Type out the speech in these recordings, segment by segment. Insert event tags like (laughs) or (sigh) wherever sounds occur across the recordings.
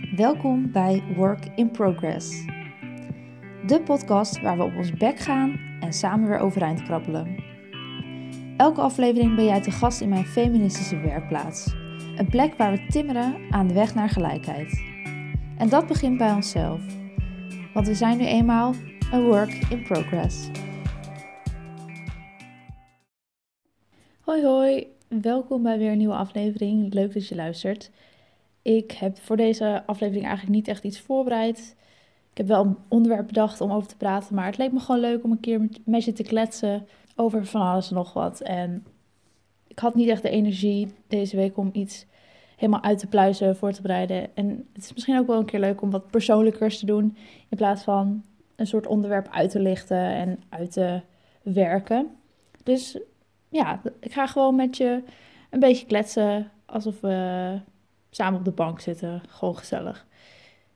Welkom bij Work in Progress. De podcast waar we op ons bek gaan en samen weer overeind krabbelen. Elke aflevering ben jij te gast in mijn feministische werkplaats. Een plek waar we timmeren aan de weg naar gelijkheid. En dat begint bij onszelf. Want we zijn nu eenmaal een work in progress. Hoi hoi, welkom bij weer een nieuwe aflevering. Leuk dat je luistert. Ik heb voor deze aflevering eigenlijk niet echt iets voorbereid. Ik heb wel een onderwerp bedacht om over te praten, maar het leek me gewoon leuk om een keer met je te kletsen over van alles en nog wat. En ik had niet echt de energie deze week om iets helemaal uit te pluizen, voor te bereiden. En het is misschien ook wel een keer leuk om wat persoonlijkers te doen, in plaats van een soort onderwerp uit te lichten en uit te werken. Dus ja, ik ga gewoon met je een beetje kletsen, alsof we samen op de bank zitten. Gewoon gezellig.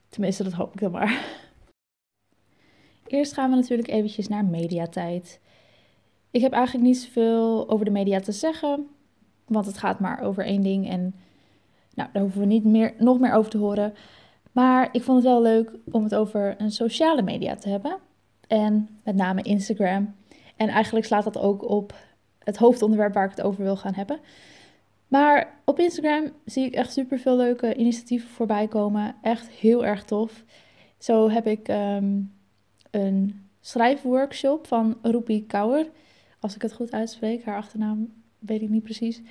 Tenminste, dat hoop ik dan maar. (laughs) Eerst gaan we natuurlijk eventjes naar mediatijd. Ik heb eigenlijk niet zoveel over de media te zeggen, want het gaat maar over één ding en nou, daar hoeven we niet meer, nog meer over te horen. Maar ik vond het wel leuk om het over een sociale media te hebben. En met name Instagram. En eigenlijk slaat dat ook op het hoofdonderwerp waar ik het over wil gaan hebben. Maar op Instagram zie ik echt super veel leuke initiatieven voorbij komen. Echt heel erg tof. Zo heb ik um, een schrijfworkshop van Rupi Kaur. Als ik het goed uitspreek, haar achternaam weet ik niet precies.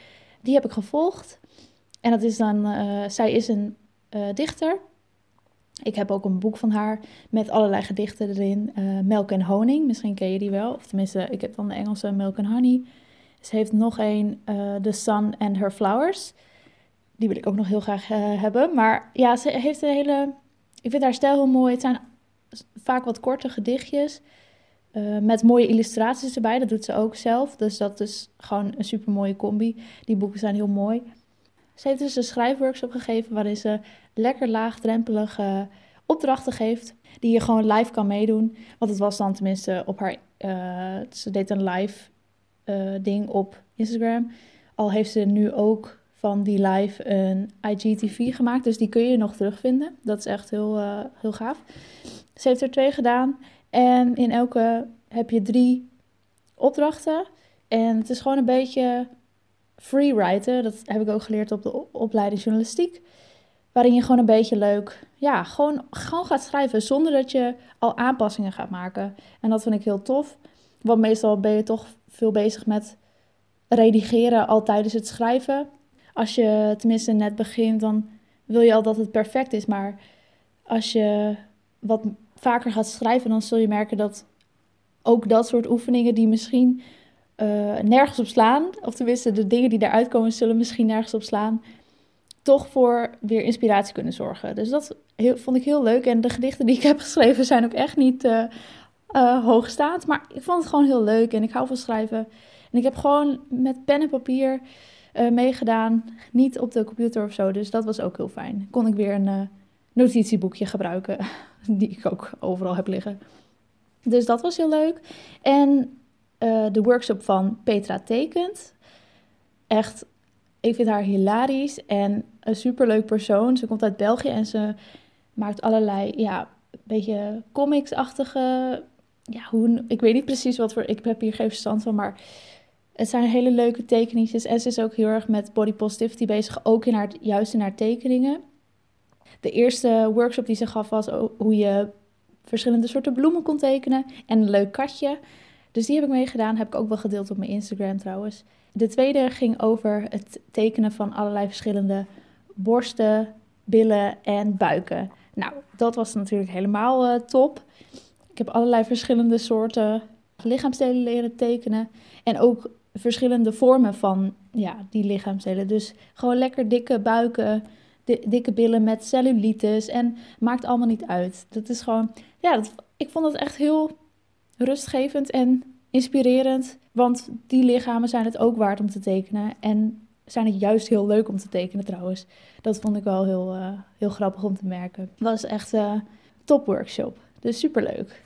Die heb ik gevolgd. En dat is dan, uh, zij is een uh, dichter. Ik heb ook een boek van haar met allerlei gedichten erin. Uh, Melk en Honing, misschien ken je die wel. Of tenminste, ik heb dan de Engelse Milk and Honey. Ze heeft nog een, The Sun and Her Flowers. Die wil ik ook nog heel graag hebben. Maar ja, ze heeft een hele... Ik vind haar stijl heel mooi. Het zijn vaak wat korte gedichtjes. met mooie illustraties erbij. Dat doet ze ook zelf. Dus dat is gewoon een super mooie combi. Die boeken zijn heel mooi. Ze heeft dus een schrijfworkshop gegeven waarin ze lekker laagdrempelige opdrachten geeft. Die je gewoon live kan meedoen. Want het was dan tenminste op haar. Uh, ze deed een live uh, ding op Instagram. Al heeft ze nu ook van die live een IGTV gemaakt. Dus die kun je nog terugvinden. Dat is echt heel, uh, heel gaaf. Ze heeft er twee gedaan. En in elke heb je drie opdrachten. En het is gewoon een beetje freewriten. Dat heb ik ook geleerd op de opleiding journalistiek. Waarin je gewoon een beetje leuk, ja, gewoon, gewoon gaat schrijven zonder dat je al aanpassingen gaat maken. En dat vind ik heel tof. Want meestal ben je toch veel bezig met redigeren al tijdens het schrijven. Als je tenminste net begint, dan wil je al dat het perfect is. Maar als je wat vaker gaat schrijven, dan zul je merken dat ook dat soort oefeningen die misschien uh, nergens op slaan, of tenminste de dingen die daaruit komen zullen misschien nergens op slaan, toch voor weer inspiratie kunnen zorgen. Dus dat heel, vond ik heel leuk. En de gedichten die ik heb geschreven zijn ook echt niet uh, uh, hoogstaand, maar ik vond het gewoon heel leuk en ik hou van schrijven. En ik heb gewoon met pen en papier meegedaan, niet op de computer of zo, dus dat was ook heel fijn. Kon ik weer een notitieboekje gebruiken, (laughs) die ik ook overal heb liggen. Dus dat was heel leuk. En de workshop van Petra Tekent. Echt, ik vind haar hilarisch en een superleuk persoon. Ze komt uit België en ze maakt allerlei, ja, beetje comics-achtige... Ja, hoe, ik weet niet precies wat voor... Ik heb hier geen verstand van, maar... Het zijn hele leuke tekeningetjes. En ze is ook heel erg met body positivity bezig. Ook in haar, juist in haar tekeningen. De eerste workshop die ze gaf was hoe je verschillende soorten bloemen kon tekenen. En een leuk katje. Dus die heb ik meegedaan. Heb ik ook wel gedeeld op mijn Instagram trouwens. De tweede ging over het tekenen van allerlei verschillende borsten, billen en buiken. Nou, dat was natuurlijk helemaal uh, top. Ik heb allerlei verschillende soorten lichaamsdelen leren tekenen. En ook verschillende vormen van ja, die lichaamsdelen. Dus gewoon lekker dikke buiken, dikke billen met cellulitis. En maakt allemaal niet uit. Dat is gewoon, ja, dat, ik vond het echt heel rustgevend en inspirerend. Want die lichamen zijn het ook waard om te tekenen. En zijn het juist heel leuk om te tekenen trouwens. Dat vond ik wel heel, uh, heel grappig om te merken. Het was echt een uh, top workshop. Dus superleuk.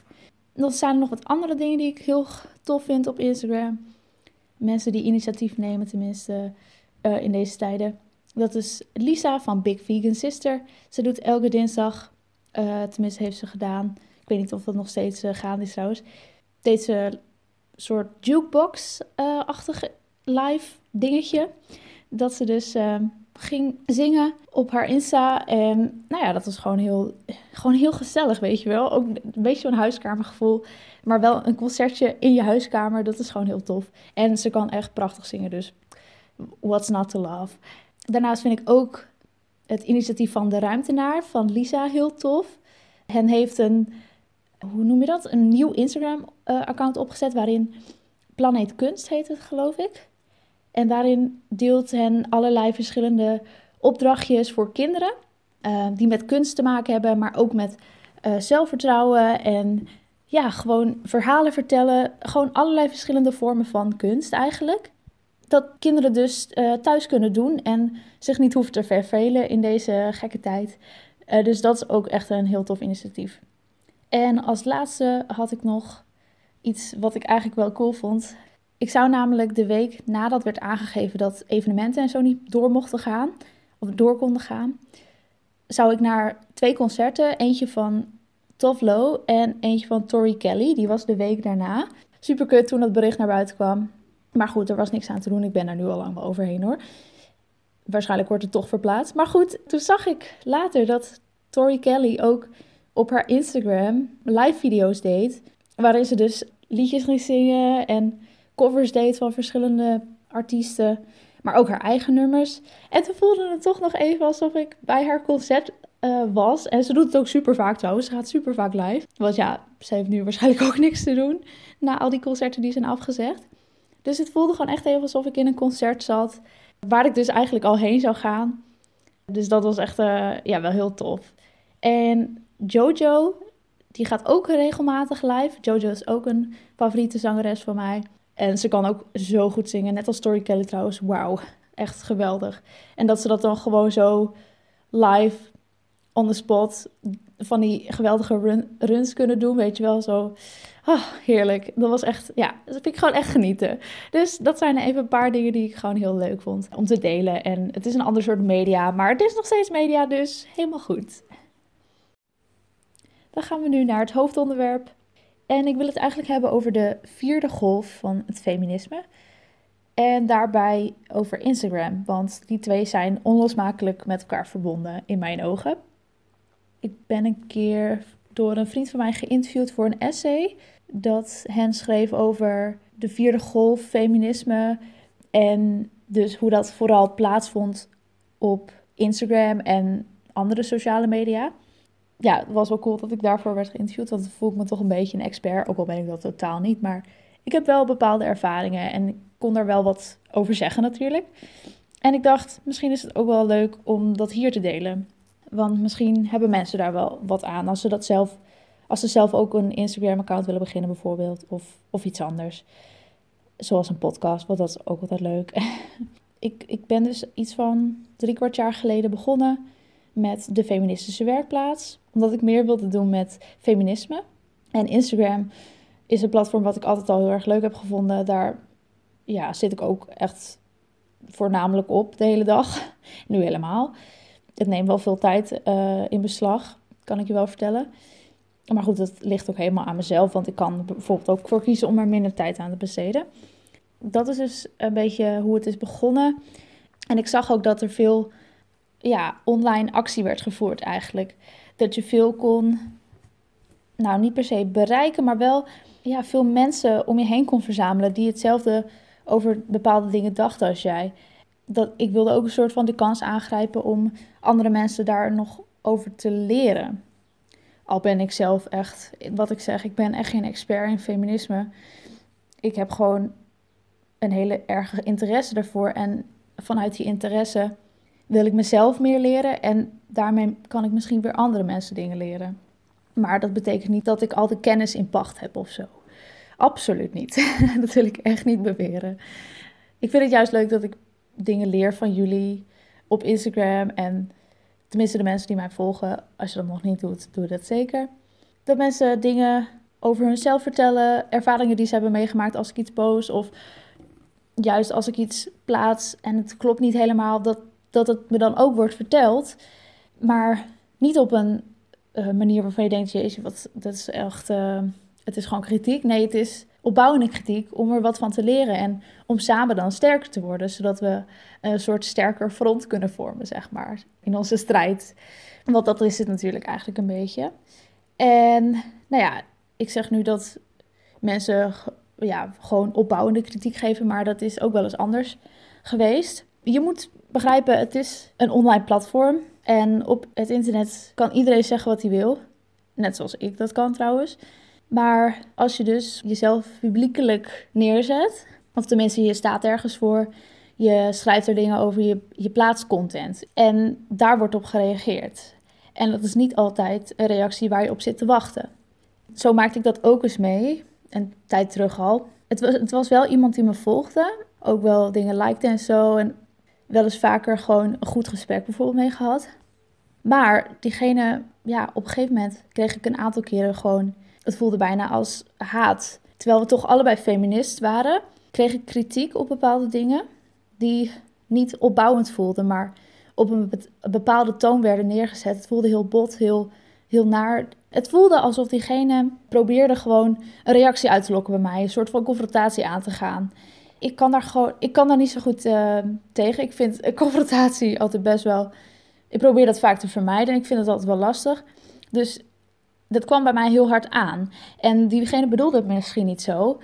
Dan zijn er nog wat andere dingen die ik heel tof vind op Instagram. Mensen die initiatief nemen tenminste uh, in deze tijden. Dat is Lisa van Big Vegan Sister. Ze doet elke dinsdag, uh, tenminste heeft ze gedaan. Ik weet niet of dat nog steeds uh, gaande is trouwens. Deze soort jukebox-achtig live dingetje. Dat ze dus ehm, ging zingen op haar Insta. En nou ja, dat was gewoon heel, gewoon heel gezellig, weet je wel. Ook een beetje zo'n huiskamergevoel. Maar wel een concertje in je huiskamer, dat is gewoon heel tof. En ze kan echt prachtig zingen, dus what's not to love. Daarnaast vind ik ook het initiatief van de Ruimtenaar van Lisa heel tof. Hen heeft een, hoe noem je dat? Een nieuw Instagram-account eh, opgezet waarin Planeet Kunst heet het, geloof ik. En daarin deelt hen allerlei verschillende opdrachtjes voor kinderen. Uh, die met kunst te maken hebben, maar ook met uh, zelfvertrouwen en ja, gewoon verhalen vertellen. Gewoon allerlei verschillende vormen van kunst eigenlijk. Dat kinderen dus uh, thuis kunnen doen en zich niet hoeven te vervelen in deze gekke tijd. dus dat is ook echt een heel tof initiatief. En als laatste had ik nog iets wat ik eigenlijk wel cool vond. Ik zou namelijk de week nadat werd aangegeven dat evenementen en zo niet door mochten gaan, of door konden gaan, zou ik naar twee concerten. Eentje van Tove Lo en eentje van Tori Kelly. Die was de week daarna. Super kut toen dat bericht naar buiten kwam. Maar goed, er was niks aan te doen. Ik ben er nu al lang wel overheen hoor. Waarschijnlijk wordt het toch verplaatst. Maar goed, toen zag ik later dat Tori Kelly ook op haar Instagram live video's deed. Waarin ze dus liedjes ging zingen en covers deed van verschillende artiesten, maar ook haar eigen nummers. En toen voelde het toch nog even alsof ik bij haar concert uh, was. En ze doet het ook super vaak trouwens. Ze gaat super vaak live. Want ja, ze heeft nu waarschijnlijk ook (laughs) niks te doen na al die concerten die zijn afgezegd. Dus het voelde gewoon echt even alsof ik in een concert zat. Waar ik dus eigenlijk al heen zou gaan. Dus dat was echt uh, ja, wel heel tof. En Jojo, die gaat ook regelmatig live. Jojo is ook een favoriete zangeres van mij. En ze kan ook zo goed zingen, net als Story Kelly trouwens. Wauw, echt geweldig. En dat ze dat dan gewoon zo live on the spot van die geweldige run, runs kunnen doen, weet je wel, zo. Oh, heerlijk. Dat was echt, ja, dat vind ik gewoon echt genieten. Dus dat zijn even een paar dingen die ik gewoon heel leuk vond om te delen. En het is een ander soort media, maar het is nog steeds media, dus helemaal goed. Dan gaan we nu naar het hoofdonderwerp. En ik wil het eigenlijk hebben over de vierde golf van het feminisme. En daarbij over Instagram, want die twee zijn onlosmakelijk met elkaar verbonden in mijn ogen. Ik ben een keer door een vriend van mij geïnterviewd voor een essay dat hen schreef over de vierde golf feminisme en dus hoe dat vooral plaatsvond op Instagram en andere sociale media ja, het was wel cool dat ik daarvoor werd geïnterviewd. Want dan voel ik me toch een beetje een expert. Ook al ben ik dat totaal niet. Maar ik heb wel bepaalde ervaringen en ik kon daar wel wat over zeggen natuurlijk. En ik dacht, misschien is het ook wel leuk om dat hier te delen. Want misschien hebben mensen daar wel wat aan als ze dat zelf, als ze zelf ook een Instagram-account willen beginnen bijvoorbeeld. Of, of iets anders. Zoals een podcast, want dat is ook altijd leuk. (laughs) ik, ik ben dus iets van drie kwart jaar geleden begonnen met de feministische werkplaats. Omdat ik meer wilde doen met feminisme. En Instagram is een platform wat ik altijd al heel erg leuk heb gevonden. Daar ja, zit ik ook echt voornamelijk op de hele dag. (laughs) Nu helemaal. Het neemt wel veel tijd uh, in beslag, kan ik je wel vertellen. Maar goed, dat ligt ook helemaal aan mezelf. Want ik kan bijvoorbeeld ook voor kiezen om er minder tijd aan te besteden. Dat is dus een beetje hoe het is begonnen. En ik zag ook dat er veel ja, online actie werd gevoerd eigenlijk. Dat je veel kon, nou niet per se bereiken, maar wel ja, veel mensen om je heen kon verzamelen die hetzelfde over bepaalde dingen dachten als jij. Dat, ik wilde ook een soort van de kans aangrijpen om andere mensen daar nog over te leren. Al ben ik zelf echt, wat ik zeg, ik ben echt geen expert in feminisme. Ik heb gewoon een hele erge interesse daarvoor. En vanuit die interesse wil ik mezelf meer leren en daarmee kan ik misschien weer andere mensen dingen leren. Maar dat betekent niet dat ik al de kennis in pacht heb of zo. Absoluut niet. (laughs) dat wil ik echt niet beweren. Ik vind het juist leuk dat ik dingen leer van jullie op Instagram. En tenminste de mensen die mij volgen. Als je dat nog niet doet, doe dat zeker. Dat mensen dingen over hunzelf vertellen. Ervaringen die ze hebben meegemaakt als ik iets post. Of juist als ik iets plaats en het klopt niet helemaal. Dat dat het me dan ook wordt verteld, maar niet op een uh, manier waarvan je denkt, jezus, wat, dat is echt, uh, het is gewoon kritiek. Nee, het is opbouwende kritiek om er wat van te leren en om samen dan sterker te worden, zodat we een soort sterker front kunnen vormen, zeg maar, in onze strijd. Want dat is het natuurlijk eigenlijk een beetje. En nou ja, ik zeg nu dat mensen ja, gewoon opbouwende kritiek geven, maar dat is ook wel eens anders geweest. Je moet begrijpen, het is een online platform. En op het internet kan iedereen zeggen wat hij wil. Net zoals ik dat kan trouwens. Maar als je dus jezelf publiekelijk neerzet, of tenminste je staat ergens voor, je schrijft er dingen over, je, je plaatst content. En daar wordt op gereageerd. En dat is niet altijd een reactie waar je op zit te wachten. Zo maakte ik dat ook eens mee, een tijd terug al. Het was, het was wel iemand die me volgde, ook wel dingen likte en zo. En wel eens vaker gewoon een goed gesprek bijvoorbeeld mee gehad. Maar diegene, ja, op een gegeven moment kreeg ik een aantal keren gewoon, het voelde bijna als haat. Terwijl we toch allebei feminist waren, kreeg ik kritiek op bepaalde dingen die niet opbouwend voelden, maar op een bepaalde toon werden neergezet. Het voelde heel bot, heel, heel naar. Het voelde alsof diegene probeerde gewoon een reactie uit te lokken bij mij, een soort van confrontatie aan te gaan. Ik kan daar gewoon, ik kan daar niet zo goed uh, tegen. Ik vind (laughs) confrontatie altijd best wel. Ik probeer dat vaak te vermijden en ik vind het altijd wel lastig. Dus dat kwam bij mij heel hard aan. En diegene bedoelde het misschien niet zo,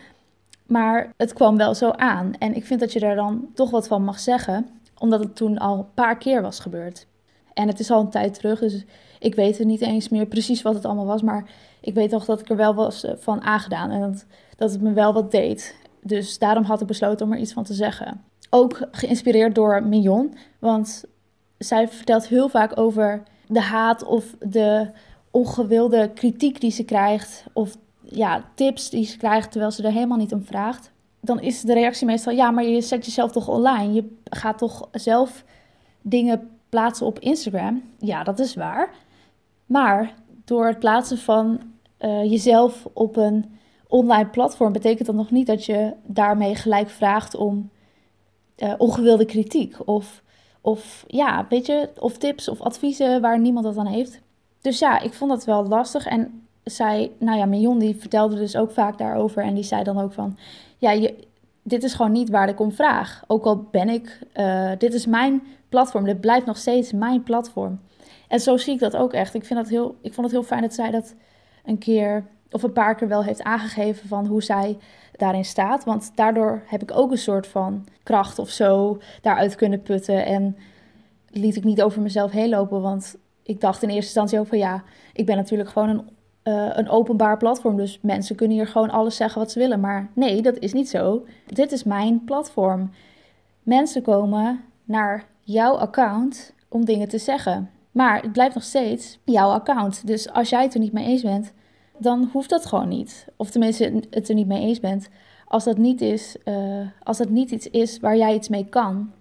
maar het kwam wel zo aan. En ik vind dat je daar dan toch wat van mag zeggen omdat het toen al een paar keer was gebeurd. En het is al een tijd terug, dus ik weet er niet eens meer precies wat het allemaal was. Maar ik weet toch dat ik er wel was eh, van aangedaan en dat, dat het me wel wat deed. Dus daarom had ik besloten om er iets van te zeggen. Ook geïnspireerd door Mignon, want zij vertelt heel vaak over de haat of de ongewilde kritiek die ze krijgt. Of ja, tips die ze krijgt terwijl ze er helemaal niet om vraagt dan is de reactie meestal: ja, maar je zet jezelf toch online? Je gaat toch zelf dingen plaatsen op Instagram? Ja, dat is waar. Maar door het plaatsen van uh, jezelf op een online platform betekent dat nog niet dat je daarmee gelijk vraagt om uh, ongewilde kritiek of, of ja, weet je, of tips of adviezen waar niemand dat aan heeft. Dus ja, ik vond dat wel lastig en zij, nou ja, Mion die vertelde dus ook vaak daarover en die zei dan ook van, ja, je, dit is gewoon niet waar ik om vraag. Ook al ben ik, uh, dit is mijn platform, dit blijft nog steeds mijn platform. En zo zie ik dat ook echt. Ik, vind dat heel, ik vond het heel fijn dat zij dat een keer of een paar keer wel heeft aangegeven van hoe zij daarin staat. Want daardoor heb ik ook een soort van kracht of zo daaruit kunnen putten. En liet ik niet over mezelf heen lopen. Want ik dacht in eerste instantie ook van ja, ik ben natuurlijk gewoon een uh, een openbaar platform. Dus mensen kunnen hier gewoon alles zeggen wat ze willen. Maar nee, dat is niet zo. Dit is mijn platform. Mensen komen naar jouw account om dingen te zeggen. Maar het blijft nog steeds jouw account. Dus als jij het er niet mee eens bent, dan hoeft dat gewoon niet. Of tenminste, het er niet mee eens bent. Als dat niet, is, uh, als dat niet iets is waar jij iets mee kan,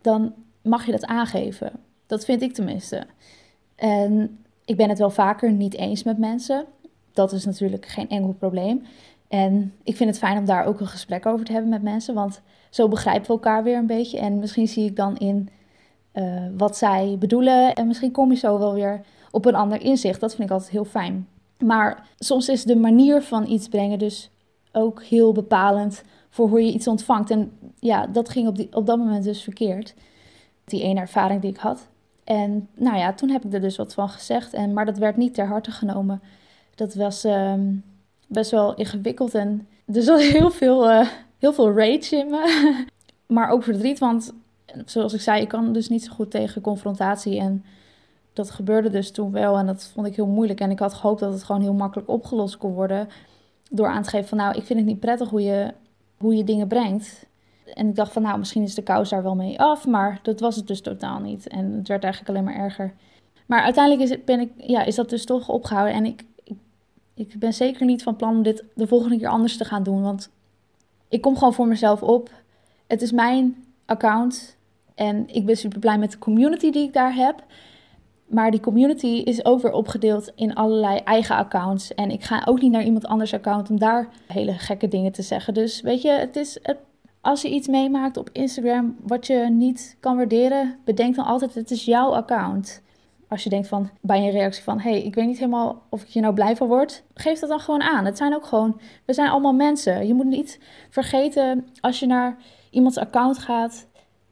dan mag je dat aangeven. Dat vind ik tenminste. En ik ben het wel vaker niet eens met mensen. Dat is natuurlijk geen enkel probleem. En ik vind het fijn om daar ook een gesprek over te hebben met mensen, want zo begrijpen we elkaar weer een beetje. En misschien zie ik dan in uh, wat zij bedoelen en misschien kom je zo wel weer op een ander inzicht. Dat vind ik altijd heel fijn. Maar soms is de manier van iets brengen dus ook heel bepalend voor hoe je iets ontvangt. En ja, dat ging op, die, op dat moment dus verkeerd. Die ene ervaring die ik had. En nou ja, toen heb ik er dus wat van gezegd. En, maar dat werd niet ter harte genomen. Dat was ehm, best wel ingewikkeld. En er zat (laughs) heel veel, uh, heel veel rage in me. (laughs) maar ook verdriet, want zoals ik zei, ik kan dus niet zo goed tegen confrontatie. En dat gebeurde dus toen wel. En dat vond ik heel moeilijk. En ik had gehoopt dat het gewoon heel makkelijk opgelost kon worden. Door aan te geven van nou, ik vind het niet prettig hoe je, hoe je dingen brengt. En ik dacht van nou, misschien is de kous daar wel mee af, maar dat was het dus totaal niet. En het werd eigenlijk alleen maar erger. Maar uiteindelijk is, het, ben ik, ja, is dat dus toch opgehouden. En ik, ik, ik ben zeker niet van plan om dit de volgende keer anders te gaan doen. Want ik kom gewoon voor mezelf op. Het is mijn account. En ik ben super blij met de community die ik daar heb. Maar die community is ook weer opgedeeld in allerlei eigen accounts. En ik ga ook niet naar iemand anders account om daar hele gekke dingen te zeggen. Dus weet je, het is, het als je iets meemaakt op Instagram wat je niet kan waarderen, bedenk dan altijd: het is jouw account. Als je denkt van bij een reactie van: hey, ik weet niet helemaal of ik je nou blij van word, geef dat dan gewoon aan. Het zijn ook gewoon, we zijn allemaal mensen. Je moet niet vergeten als je naar iemands account gaat,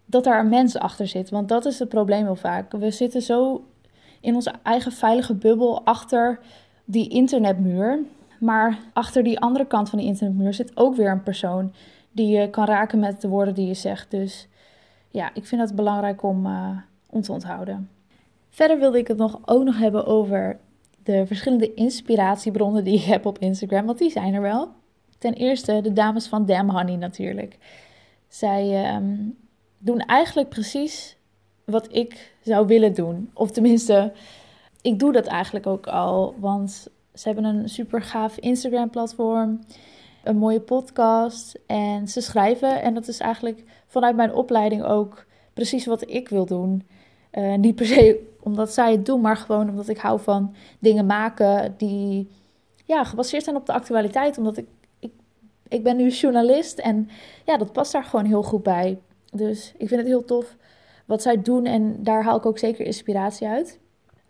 dat daar een mens achter zit. Want dat is het probleem heel vaak. We zitten zo in onze eigen veilige bubbel achter die internetmuur. Maar achter die andere kant van die internetmuur zit ook weer een persoon die je kan raken met de woorden die je zegt. Dus ja, ik vind het belangrijk om, uh, om te onthouden. Verder wilde ik het nog, ook nog hebben over de verschillende inspiratiebronnen die ik heb op Instagram, want die zijn er wel. Ten eerste de dames van Damn Honey natuurlijk. Zij um, doen eigenlijk precies wat ik zou willen doen. Of tenminste, ik doe dat eigenlijk ook al. Want ze hebben een super gaaf Instagram-platform, een mooie podcast en ze schrijven. En dat is eigenlijk vanuit mijn opleiding ook precies wat ik wil doen. Uh, niet per se omdat zij het doen, maar gewoon omdat ik hou van dingen maken die ja, gebaseerd zijn op de actualiteit. Omdat ik, ik, ik ben nu journalist en ja, dat past daar gewoon heel goed bij. Dus ik vind het heel tof wat zij doen en daar haal ik ook zeker inspiratie uit.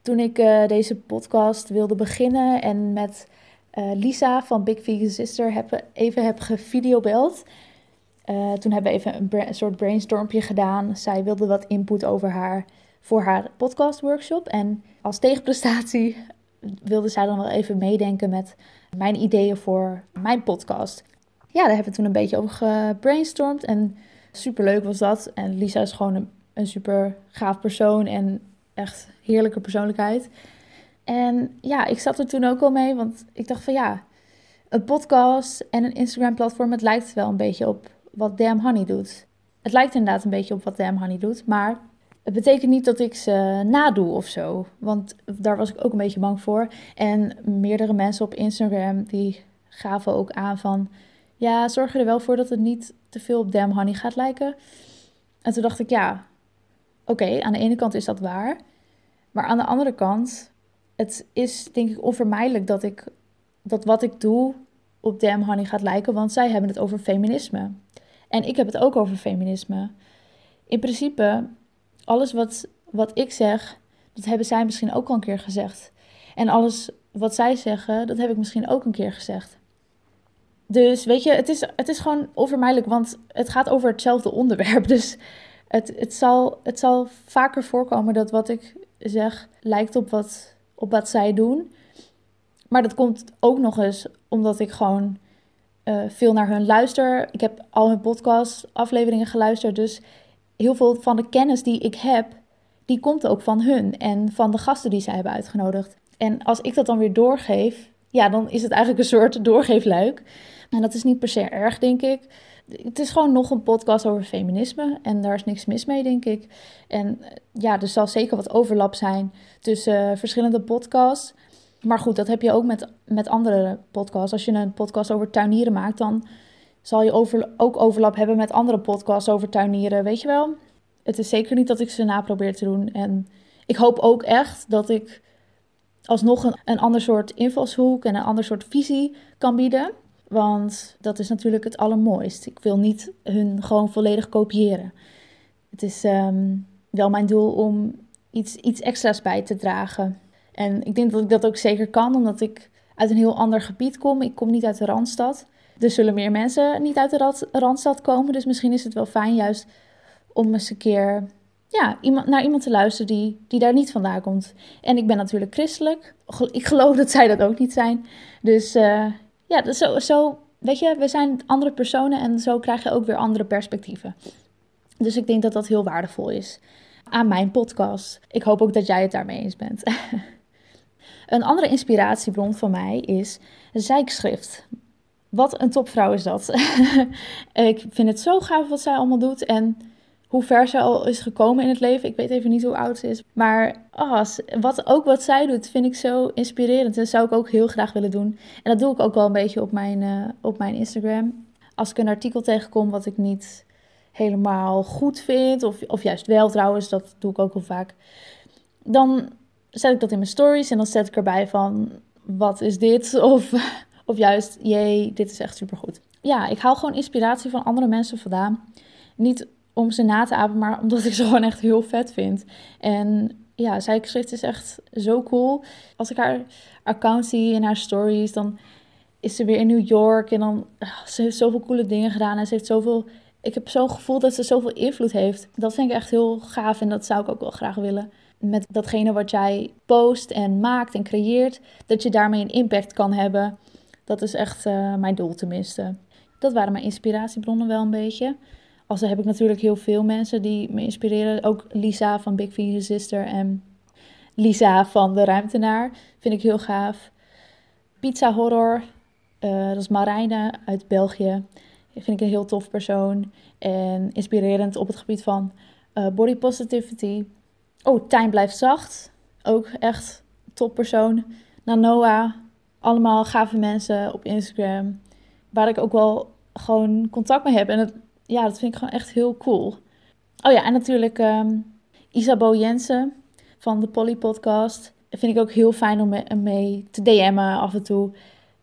Toen ik uh, deze podcast wilde beginnen en met uh, Lisa van Big Vegan Sister even heb gevideobeld. Uh, toen hebben we even een, soort brainstormpje gedaan. Zij wilde wat input over haar voor haar podcast workshop. En als tegenprestatie wilde zij dan wel even meedenken met mijn ideeën voor mijn podcast. Ja, daar hebben we toen een beetje over gebrainstormd. En super leuk was dat. En Lisa is gewoon een, een super gaaf persoon en echt heerlijke persoonlijkheid. En ja, ik zat er toen ook al mee, want ik dacht van ja, een podcast en een Instagram-platform, het lijkt wel een beetje op wat Damn Honey doet. Het lijkt inderdaad een beetje op wat Damn Honey doet, maar het betekent niet dat ik ze nadoe of zo. Want daar was ik ook een beetje bang voor. En meerdere mensen op Instagram die gaven ook aan van... Ja, zorg er wel voor dat het niet te veel op Damn Honey gaat lijken. En toen dacht ik, ja, oké, aan de ene kant is dat waar. Maar aan de andere kant, het is denk ik onvermijdelijk dat, ik, dat wat ik doe op Damn Honey gaat lijken. Want zij hebben het over feminisme. En ik heb het ook over feminisme. In principe alles wat, wat ik zeg, dat hebben zij misschien ook al een keer gezegd. En alles wat zij zeggen, dat heb ik misschien ook een keer gezegd. Dus weet je, het is, het is gewoon onvermijdelijk, want het gaat over hetzelfde onderwerp. (laughs) Dus het, het, zal, het zal vaker voorkomen dat wat ik zeg lijkt op wat, op wat zij doen. Maar dat komt ook nog eens omdat ik gewoon uh, veel naar hun luister. Ik heb al hun podcast afleveringen geluisterd, dus heel veel van de kennis die ik heb, die komt ook van hun en van de gasten die zij hebben uitgenodigd. En als ik dat dan weer doorgeef, ja, dan is het eigenlijk een soort doorgeefluik. En dat is niet per se erg, denk ik. Het is gewoon nog een podcast over feminisme en daar is niks mis mee, denk ik. En ja, er zal zeker wat overlap zijn tussen uh, verschillende podcasts. Maar goed, dat heb je ook met, met andere podcasts. Als je een podcast over tuinieren maakt, dan zal je over, ook overlap hebben met andere podcasts over tuinieren, weet je wel? Het is zeker niet dat ik ze na probeer te doen. En ik hoop ook echt dat ik alsnog een, een ander soort invalshoek en een ander soort visie kan bieden. Want dat is natuurlijk het allermooist. Ik wil niet hun gewoon volledig kopiëren. Het is um, wel mijn doel om iets, iets extra's bij te dragen. En ik denk dat ik dat ook zeker kan, omdat ik uit een heel ander gebied kom. Ik kom niet uit de Randstad. Er zullen meer mensen niet uit de Randstad komen. Dus misschien is het wel fijn juist om eens een keer ja, iemand, naar iemand te luisteren die, die daar niet vandaan komt. En ik ben natuurlijk christelijk. Ik geloof dat zij dat ook niet zijn. Dus uh, ja, zo, zo, weet je, we zijn andere personen en zo krijg je ook weer andere perspectieven. Dus ik denk dat dat heel waardevol is aan mijn podcast. Ik hoop ook dat jij het daarmee eens bent. (laughs) een andere inspiratiebron van mij is zijkschrift. Wat een topvrouw is dat. (laughs) ik vind het zo gaaf wat zij allemaal doet en hoe ver ze al is gekomen in het leven. Ik weet even niet hoe oud ze is. Maar oh, wat, ook wat zij doet, vind ik zo inspirerend. En dat zou ik ook heel graag willen doen. En dat doe ik ook wel een beetje op mijn, uh, op mijn Instagram. Als ik een artikel tegenkom wat ik niet helemaal goed vind, of, of juist wel trouwens, dat doe ik ook wel vaak. Dan zet ik dat in mijn stories en dan zet ik erbij van, wat is dit? (laughs) Of of juist, jee, dit is echt supergoed. ja, ik haal gewoon inspiratie van andere mensen vandaan. Niet om ze na te apen, maar omdat ik ze (laughs) gewoon echt heel vet vind. En ja, zij schrift is echt zo cool. Als ik haar account zie en haar stories, dan is ze weer in New York. En dan, ah, ze heeft zoveel coole dingen gedaan. En ze heeft zoveel, ik heb zo'n gevoel dat ze zoveel invloed heeft. Dat vind ik echt heel gaaf en dat zou ik ook wel graag willen. Met datgene wat jij post en maakt en creëert, dat je daarmee een impact kan hebben. Dat is echt uh, mijn doel tenminste. Dat waren mijn inspiratiebronnen wel een beetje. Als heb ik natuurlijk heel veel mensen die me inspireren. Ook Lisa van Big Vegan Sister en Lisa van De Ruimtenaar vind ik heel gaaf. Pizza Horror, uh, dat is Marijne uit België. Vind ik een heel tof persoon. En inspirerend op het gebied van uh, body positivity. Oh, Tijn blijft zacht. Ook echt top persoon. Nanoa. Allemaal gave mensen op Instagram. Waar ik ook wel gewoon contact mee heb. En het, ja, dat vind ik gewoon echt heel cool. Oh ja, en natuurlijk um, Jensen van de Polly Podcast. Vind ik ook heel fijn om mee te DM'en af en toe.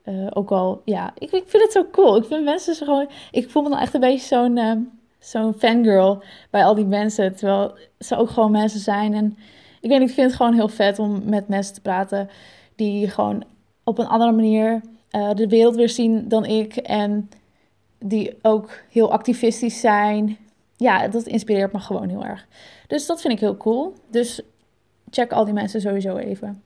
Uh, ook al, ja, ik, ik vind het zo cool. Ik vind mensen gewoon... Ik voel me dan echt een beetje zo'n uh, zo'n fangirl bij al die mensen. Terwijl ze ook gewoon mensen zijn. En ik weet ik vind het gewoon heel vet om met mensen te praten... die gewoon op een andere manier uh, de wereld weer zien dan ik. En die ook heel activistisch zijn. Ja, dat inspireert me gewoon heel erg. Dus dat vind ik heel cool. Dus check al die mensen sowieso even.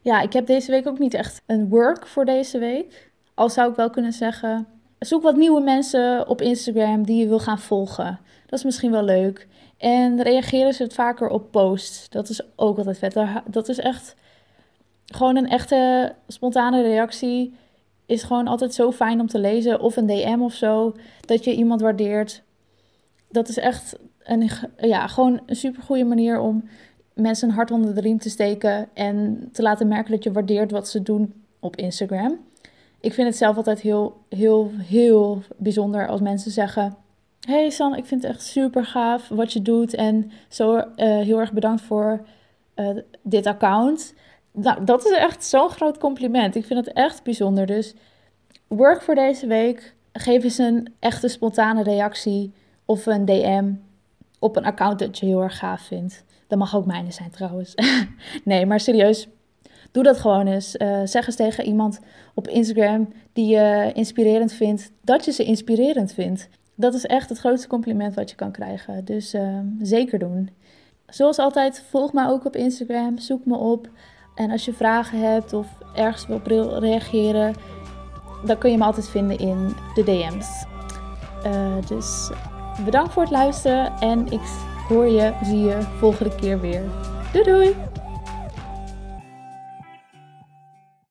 Ja, ik heb deze week ook niet echt een work voor deze week. Al zou ik wel kunnen zeggen, zoek wat nieuwe mensen op Instagram die je wil gaan volgen. Dat is misschien wel leuk. En reageren ze het vaker op posts. Dat is ook altijd vet. Dat is echt gewoon een echte spontane reactie is gewoon altijd zo fijn om te lezen. Of een DM of zo. Dat je iemand waardeert. Dat is echt een, ja, gewoon een super goede manier om mensen een hart onder de riem te steken. En te laten merken dat je waardeert wat ze doen op Instagram. Ik vind het zelf altijd heel, heel, heel bijzonder als mensen zeggen: Hey San, ik vind het echt super gaaf wat je doet. En zo uh, heel erg bedankt voor uh, dit account. Nou, dat is echt zo'n groot compliment. Ik vind het echt bijzonder. Dus work voor deze week. Geef eens een echte spontane reactie of een DM op een account dat je heel erg gaaf vindt. Dat mag ook mijne zijn trouwens. (laughs) nee, maar serieus. Doe dat gewoon eens. Uh, zeg eens tegen iemand op Instagram die je inspirerend vindt, dat je ze inspirerend vindt. Dat is echt het grootste compliment wat je kan krijgen. Dus uh, zeker doen. Zoals altijd, volg mij ook op Instagram. Zoek me op. En als je vragen hebt of ergens wil reageren, dan kun je me altijd vinden in de DM's. Eh, dus bedankt voor het luisteren en ik hoor je, zie je volgende keer weer. Doei doei!